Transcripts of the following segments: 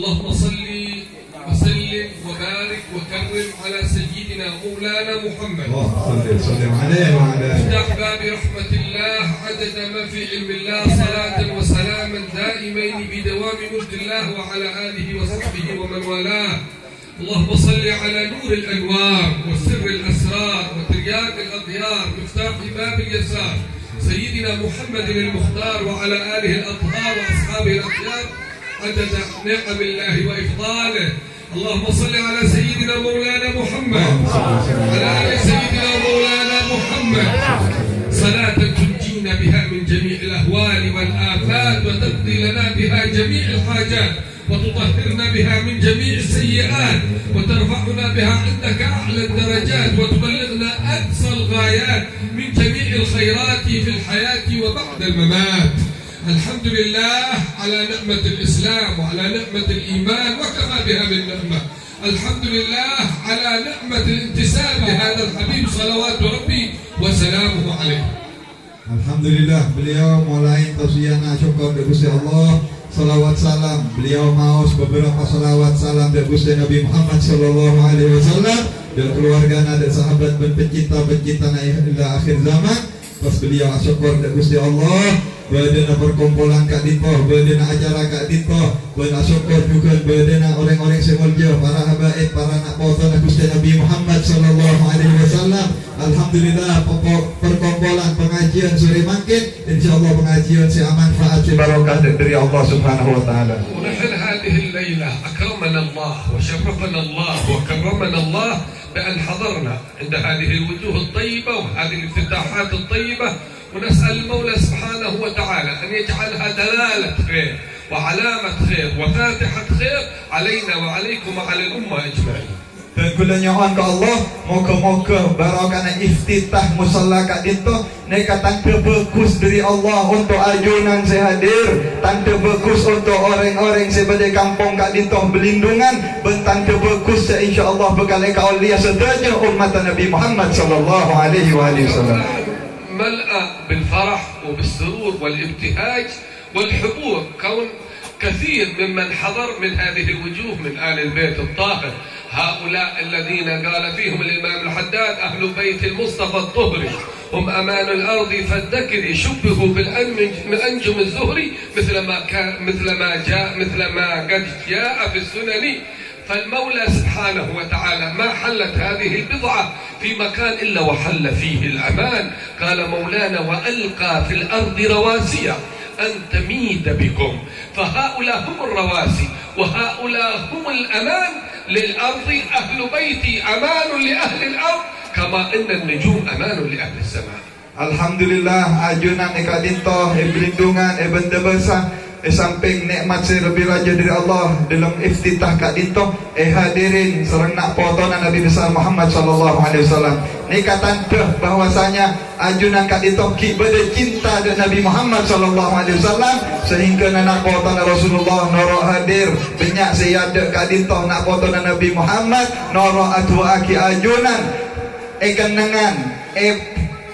اللهم صل وسلم وبارك وكرم على سيدنا مولانا محمد. اللهم صل وسلم عليه وعلى آله. افتح باب رحمة الله عدد ما في علم الله صلاة وسلاما دائمين بدوام مجد الله وعلى آله وصحبه ومن والاه. اللهم صل على نور الأنوار وسر الأسرار وترياق الأغيار مفتاح باب اليسار. سيدنا محمد المختار وعلى آله الأطهار وأصحابه الأخيار عدد نعم الله وإفضاله. اللهم صل على سيدنا مولانا محمد. على آل سيدنا مولانا محمد. صلاة تنجينا بها من جميع الأهوال والآفات وتقضي لنا بها جميع الحاجات وتطهرنا بها من جميع السيئات وترفعنا بها عندك أعلى الدرجات وتبلغنا أقصى الغايات من جميع الخيرات في الحياة وبعد الممات. الحمد لله على نعمة الإسلام وعلى نعمة الإيمان وكفى بها من نعمة الحمد لله على نعمة الانتساب لهذا الحبيب صلوات ربي وسلامه عليه Alhamdulillah beliau mulai tausiahna syukur kepada Gusti Allah salawat salam beliau maus beberapa salawat salam dari Gusti Nabi Muhammad sallallahu alaihi wasallam dan keluarga dan sahabat dan pencinta-pencinta ila akhir zaman Beliau syukur dek Gusti Allah Bade nak perkumpulan kat Dito, bade nak acara kat Dito, bade nak syukur juga, bade nak orang-orang semulia, para habaib, para anak bawa dan kusti Nabi Muhammad sallallahu alaihi wasallam. Alhamdulillah, perkumpulan pengajian suri makin, insyaAllah pengajian si aman faat si barokah dari Allah subhanahu wa ta'ala. Mulai hal-hal ini, الله وشرفنا الله وكرمنا الله بأن حضرنا عند هذه الوجوه الطيبة وهذه الافتتاحات الطيبة. ونسأل المولى سبحانه وتعالى أن يجعلها دلالة خير وعلامة خير وفاتحة خير علينا وعليكم وعلى الأمة أجمعين. Dan kula nyohon ke Allah Moga-moga barakana iftitah musalla kat dito Neka tanda bagus dari Allah Untuk ajunan saya hadir Tanda bagus untuk orang-orang Sebagai kampung kat dito Berlindungan Bentanda bagus saya insyaAllah Berkali kaulia sederajah umat Nabi Muhammad Sallallahu alaihi wasallam ملأ بالفرح وبالسرور والابتهاج والحبور كون كثير ممن حضر من هذه الوجوه من آل البيت الطاهر هؤلاء الذين قال فيهم الإمام الحداد أهل بيت المصطفى الطهري. هم أمان الأرض فالذكر يشبهوا بالأنجم الزهري مثل ما كان مثل ما جاء مثل ما قد جاء في السنن. فالمولى سبحانه وتعالى ما حلت هذه البضعة في مكان إلا وحل فيه الأمان. قال مولانا وألقى في الأرض رواسي أن تميد بكم. فهؤلاء هم الرواسي وهؤلاء هم الأمان. للأرض أهل بيتي أمان لأهل الأرض كما أن النجوم أمان لأهل السماء. Alhamdulillah ajunan eka dinto e berlindungan e benda besar e samping nikmat saya lebih raja dari Allah dalam iftitah kat dinto e hadirin serang nak potonan Nabi besar Muhammad sallallahu alaihi wasallam. Ni kata tanda bahwasanya ajunan kat dinto ki berde cinta dengan Nabi Muhammad sallallahu alaihi wasallam sehingga nak potonan Rasulullah noro hadir. Banyak saya ada kat dinto nak potonan Nabi Muhammad noro atu aki ajunan. E kenangan e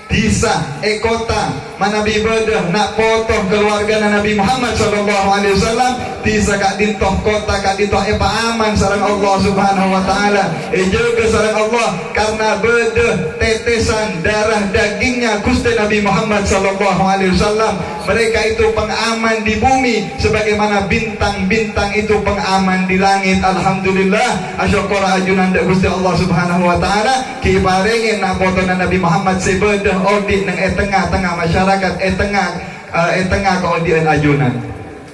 Disa, ekota, mana bibadah nak potong keluarga Nabi Muhammad sallallahu alaihi wasallam disa kat dintoh kota kat dintoh apa aman sarang Allah Subhanahu wa taala. E jaga sarang Allah karena bedah tetesan darah dagingnya Gusti Nabi Muhammad sallallahu alaihi wasallam. Mereka itu pengaman di bumi sebagaimana bintang-bintang itu pengaman di langit. Alhamdulillah, asyukur ajunan Gusti Allah Subhanahu wa taala ki paringin nak potong Nabi Muhammad sebedah audit nang e tengah-tengah masyarakat e tengah uh, e tengah keaudian ajunan.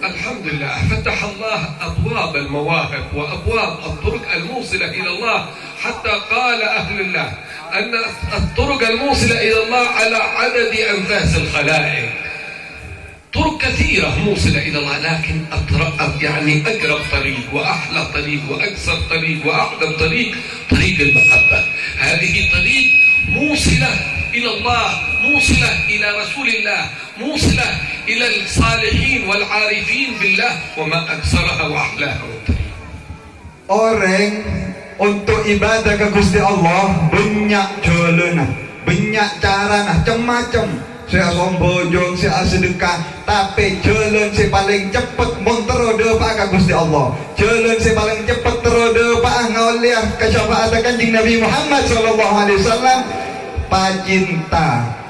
الحمد لله فتح الله أبواب المواهب وأبواب الطرق الموصلة إلى الله حتى قال أهل الله أن الطرق الموصلة إلى الله على عدد أنفاس الخلائق طرق كثيرة موصلة إلى الله لكن أطرق يعني أقرب طريق وأحلى طريق وأقصر طريق وأعظم طريق طريق المحبة هذه طريق موصلة إلى الله موصلة إلى رسول الله موصلة إلى الصالحين والعارفين بالله وما أكثرها وأحلاها الطريق Orang untuk ibadah ke Gusti Allah banyak jalan banyak cara nah macam-macam Saya sombojong, saya sedekah Tapi jalan saya paling cepat Monteroda pak Gusti Allah Jalan saya paling cepat teroda pak Ngauliah kesyafaat kanjing Nabi Muhammad Sallallahu Alaihi Wasallam Pacinta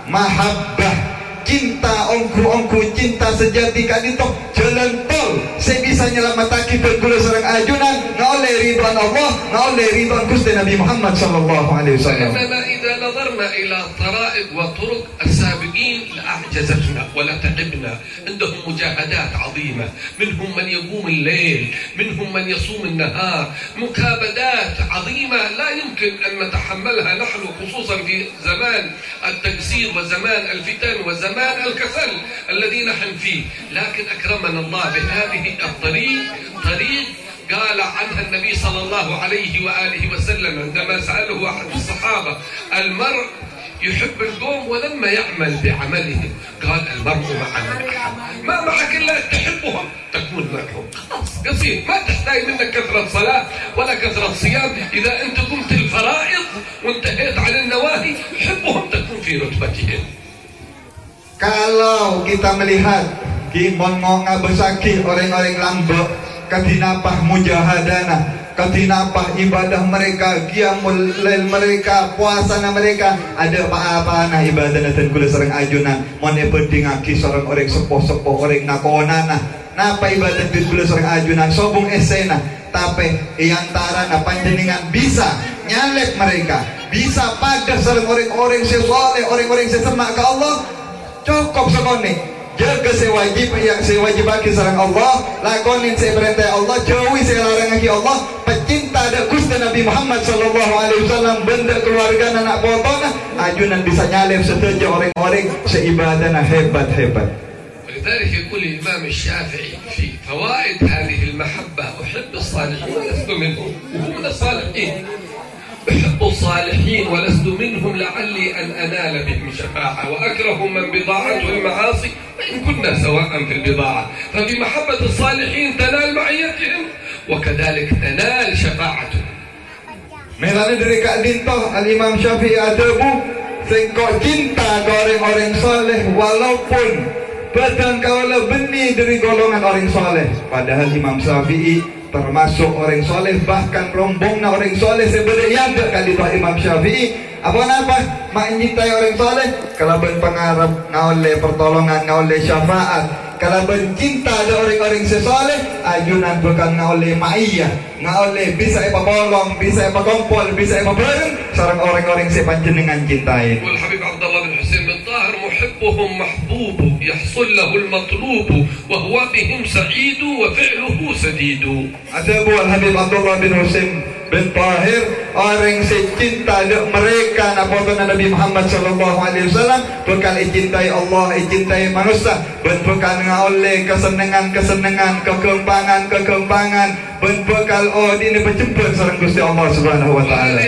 Mahabbah cinta ongku-ongku cinta sejati kat itu jalan tol saya bisa nyelamatkan bergula serang ajunan ngoleh ridwan Allah ngoleh ridwan Gusti Nabi Muhammad sallallahu alaihi wasallam فإننا إذا نظرنا إلى طرائق وطرق السابقين لأعجزتنا ولا تعبنا عندهم مجاهدات عظيمة. منهم من يقوم الليل منهم من يصوم النهار. مكابدات عظيمة لا يمكن أن نتحملها نحن خصوصا في زمان التقصير وزمان الفتن وزمان الكسل الذي نحن فيه. لكن أكرمنا الله بهذه الطريق طريق قال عنها النبي صلى الله عليه وآله وسلم عندما سأله أحد الصحابة المرء يحب القوم ولما يعمل بعملهم. قال المرء مع من أحب ما معك إلا أن تحبهم. تكون معهم. خلاص. قصير ما تحتاج منك كثرة صلاة ولا كثرة صيام. إذا أنت قمت الفرائض وانتهيت عن النواهي حبهم تكون في رتبتهم. Kalau kita melihat Kimon ngonga besaki orang-orang lambak Katinapah mujahadana Katinapah ibadah mereka Qiyamul lail mereka Puasana mereka. Ada apa-apa na ibadah dan kula serang ajunan Mana berdingaki seorang orang sepoh-sepoh Orang nakonana Napa ibadah dan kula serang ajunan Sobung esena Tapi iantara na panjenengan bisa Nyalek mereka Bisa pada serang orang-orang sesoleh Orang-orang sesemak ke Allah cukup sekali jaga sewajib yang sewajib bagi sarang Allah lakonin saya perintah Allah jauhi saya larang lagi Allah pecinta ada Gusti Nabi Muhammad sallallahu alaihi wasallam benda keluarga anak potona ajunan bisa nyalip setuju orang-orang seibadana hebat-hebat ولذلك يقول الإمام الشافعي في فوائد هذه المحبة أحب الصالحين ولست منهم من الصالحين أحب الصالحين ولست منهم لعلي أن أنال بهم شفاعة وأكره من بضاعته المعاصي وإن كنا سواء في البضاعة فبمحبة الصالحين تنال معيتهم وكذلك تنال شفاعتهم Melani dari Kak Dintoh Al-Imam Syafi'i Adabu Sengkau cinta ke orang-orang soleh Walaupun Petang kaulah benih dari golongan orang soleh Padahal Imam Syafi'i termasuk orang soleh Bahkan rombongnya orang soleh Sebenarnya yang kali Pak Imam Syafi'i Apa kenapa? Mengintai orang soleh. Kalau berpengaruh, ngawale pertolongan, ngawale syafaat. Kalau bercinta ada orang-orang sesoleh, ajunan bukan ngawale ma'iyah. Ngawale bisa apa bolong, bisa apa kompol, bisa apa bareng. Seorang orang-orang sepanjenengan cintai. Al-Habib Abdullah bin Hussein bin Tahir, muhibbuhum mahbubu, yahsul lahul matlubu, wa huwa bihim sa'idu, wa fi'luhu sadidu. Ada Al-Habib Abdullah bin Hussein bin Tahir orang secinta ada mereka foto Nabi Muhammad sallallahu alaihi wasallam. Bekal cintai Allah cintai manusia. Bentukkan oleh kesenangan-kesenangan kekembangan kekembangan berbekal oh ini berjemput seorang Gusti Allah Subhanahu wa taala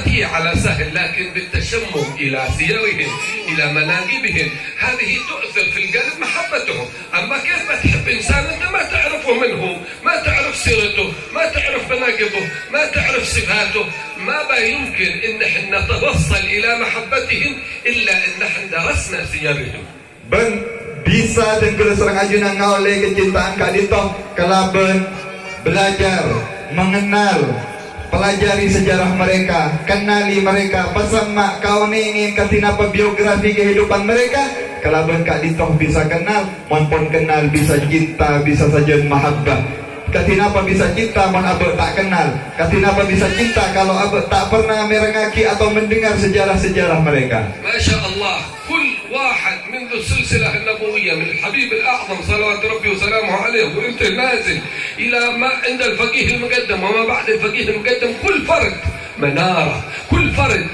بتيجي على سهل لكن بالتشمم إلى سيرهم إلى مناقبهم. هذه تؤثر في القلب محبتهم. أما كيف ما تحب إنسان أنت ما تعرفه منه ما تعرف سيرته ما تعرف مناقبه ما تعرف صفاته. ما با يمكن إن إحنا نتوصل إلى محبتهم إلا إن إحنا درسنا سيرهم ben bisa dan kena serang ajunan oleh kecintaan Kak Dito kelaben belajar mengenal pelajari sejarah mereka, kenali mereka, pesan mak kau ni ingin katina biografi kehidupan mereka, kalau kak ditoh bisa kenal, mampun kenal, bisa cinta, bisa saja mahabbah. Katina apa bisa cinta, mon abe tak kenal. Katina apa bisa cinta kalau abe tak pernah merengaki atau mendengar sejarah-sejarah mereka. Masya Allah. السلسلة النبوية من الحبيب الأعظم صلوات ربي وسلامه عليه وإنت نازل إلى ما عند الفقيه المقدم وما بعد الفقيه المقدم كل فرد منارة كل فرد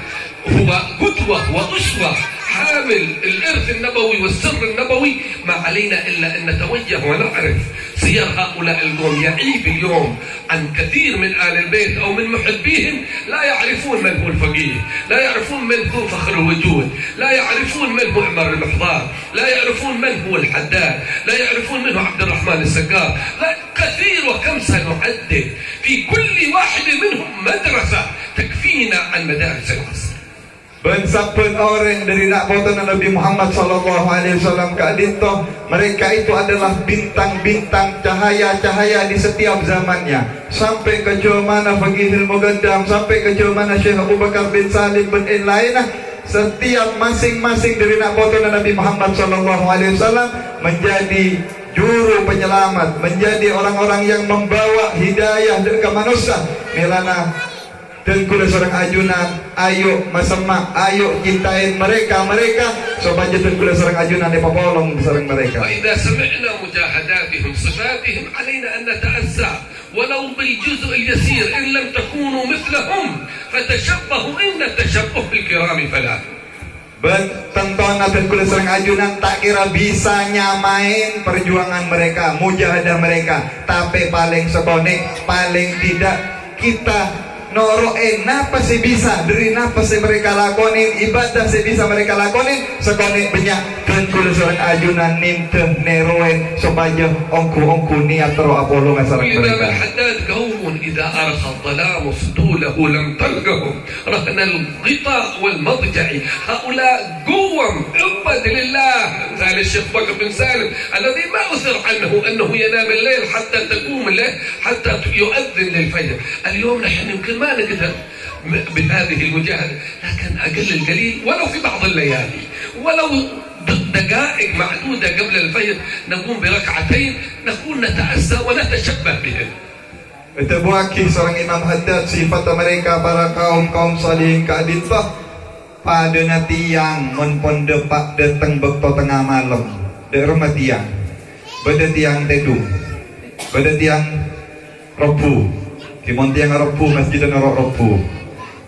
هو قدوة وأسوة حامل الإرث النبوي والسر النبوي. ما علينا إلا أن نتوجه ونعرف سير هؤلاء القوم يعيب اليوم عن كثير من آل البيت أو من محبيهم. لا يعرفون من هو الفقيه لا يعرفون من هو فخر الوجود لا يعرفون من هو عمر المحضار لا يعرفون من هو الحداد لا يعرفون من هو عبد الرحمن السكار لا كثير وكم سنعدد في كل واحد منهم مدرسة تكفينا عن مدارس العصر. Ben sapun orang dari nak foto Nabi Muhammad sallallahu alaihi wasallam kat dito, mereka itu adalah bintang-bintang cahaya-cahaya di setiap zamannya. Sampai ke jauh mana ilmu gendam, sampai ke jauh mana Syekh Abu Bakar bin Salim bin In lainah. Setiap masing-masing dari nak foto Nabi Muhammad sallallahu alaihi wasallam menjadi juru penyelamat, menjadi orang-orang yang membawa hidayah ke manusia. Milana dan kula seorang ajunan ayo masemak ayo cintain mereka mereka supaya dan kula seorang ajunan di papolong seorang mereka وإذا سمعنا مجاهداتهم صفاتهم علينا أن نتأسى ولو بالجزء اليسير إن لم تكونوا مثلهم فتشبهوا إن التشبه بالكرام فلا Ben, tentuan dan kula seorang ajunan tak kira bisa nyamain perjuangan mereka, mujahadah mereka. Tapi paling sekone, paling tidak kita noro eh napa sih bisa dari napa sih mereka lakonin ibadah sih bisa mereka lakonin sekone banyak kula seorang ajunan ninte neroen supaya ongku ongku niat tero apolo والإمام mereka الحداد قوم إذا أرخى الظلام سطوله لم تلقهم رهن الغطاء والمضجع هؤلاء قوم عبد لله مثال الشيخ بكر بن سالم الذي ما أثر عنه أنه ينام الليل حتى تقوم الليل حتى يؤذن للفجر اليوم نحن يمكن ما نقدر م- بهذه المجاهدة لكن أقل القليل ولو في بعض الليالي ولو د- دقائق معدودة قبل الفجر نقوم بركعتين نكون نتأسى ونتشبه بهم Itu buaki seorang Imam Haddad sifat mereka para kaum-kaum salih keadillah pada nanti yang menpon depak datang bekto tengah malam di rumah tiang pada tiang tedu pada tiang robu di mon tiang robu masjid dan robu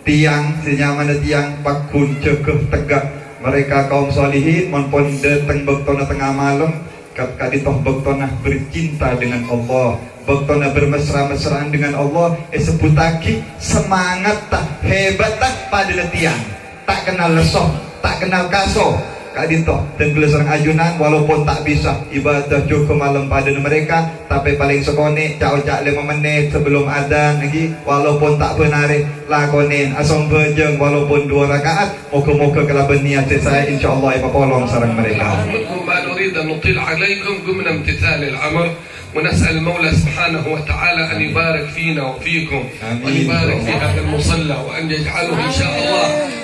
tiang senyaman tiang pakun cekeh tegak. Mereka kaum salihin menpon datang bekto na tengah malam. Kat kaditoh bekto nah bercinta dengan Allah. Bekto na bermesra-mesraan dengan Allah. Eh sebutaki semangat tak hebat tak pada tiang. Tak kenal lesoh tak kenal kaso kadito dan bila seorang ajunan walaupun tak bisa ibadah cukup malam pada mereka tapi paling sekone cak cak lima menit sebelum adzan lagi walaupun tak benar lakonin asam bejeng walaupun dua rakaat moga-moga kalau berniat saya insyaallah ibu polong sarang mereka منكم ما نريد أن نطيل عليكم قمنا امتثال الأمر ونسأل المولى سبحانه وتعالى أن يبارك فينا وفيكم آمين. وأن يبارك في هذا المصلى وأن يجعله إن شاء الله م-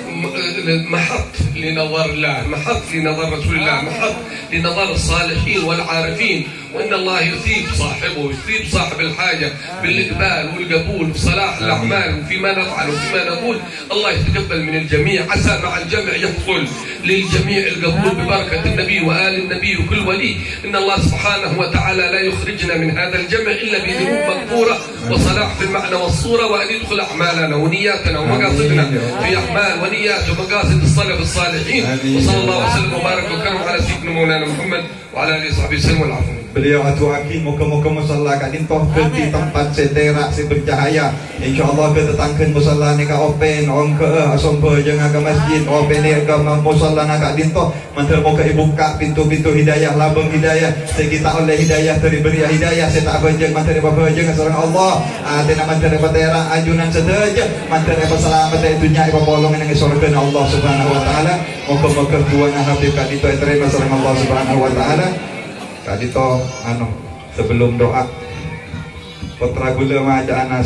محط لنظر الله محط لنظر رسول الله محط لنظر الصالحين والعارفين. وأن الله يثيب صاحبه يثيب صاحب الحاجة بالإقبال والقبول وصلاح الأعمال وفيما نفعل وفيما نقول الله يتقبل من الجميع. عسى مع الجمع يحصل للجميع القبول ببركة النبي وآل النبي وكل ولي. إن الله سبحانه وتعالى لا يخرجنا من هذا الجمع إلا بذنوب مغفورة وصلاح في المعنى والصورة وأن يدخل أعمالنا ونياتنا ومقاصدنا في أعمال ونيات ومقاصد السلف الصالحين. وصلى الله وسلم وبارك وكرم على سيدنا مولانا محمد وعلى آله وصحبه وسلم. والعفو. Beliau atu aki muka-muka musalla kat dintoh ke di tempat seterak si bercahaya. InsyaAllah ke tetangkan musalla ni ka open orang ke eh, asom pe jangan ke masjid open ni ke musalla nak kat dintoh. Mantar muka ibu buka pintu-pintu hidayah labung hidayah. Saya kita oleh hidayah dari beri hidayah saya tak bejeng mantar apa bejeng seorang Allah. Ah tidak mantar apa terang ajunan sedaja. Mantar apa selamat dari dunia apa polong yang surga Allah Subhanahu wa taala. Muka-muka tuan habib kat dintoh terima seorang Allah Subhanahu wa taala. Kak Dito, ano, sebelum doa Putra gula mah anak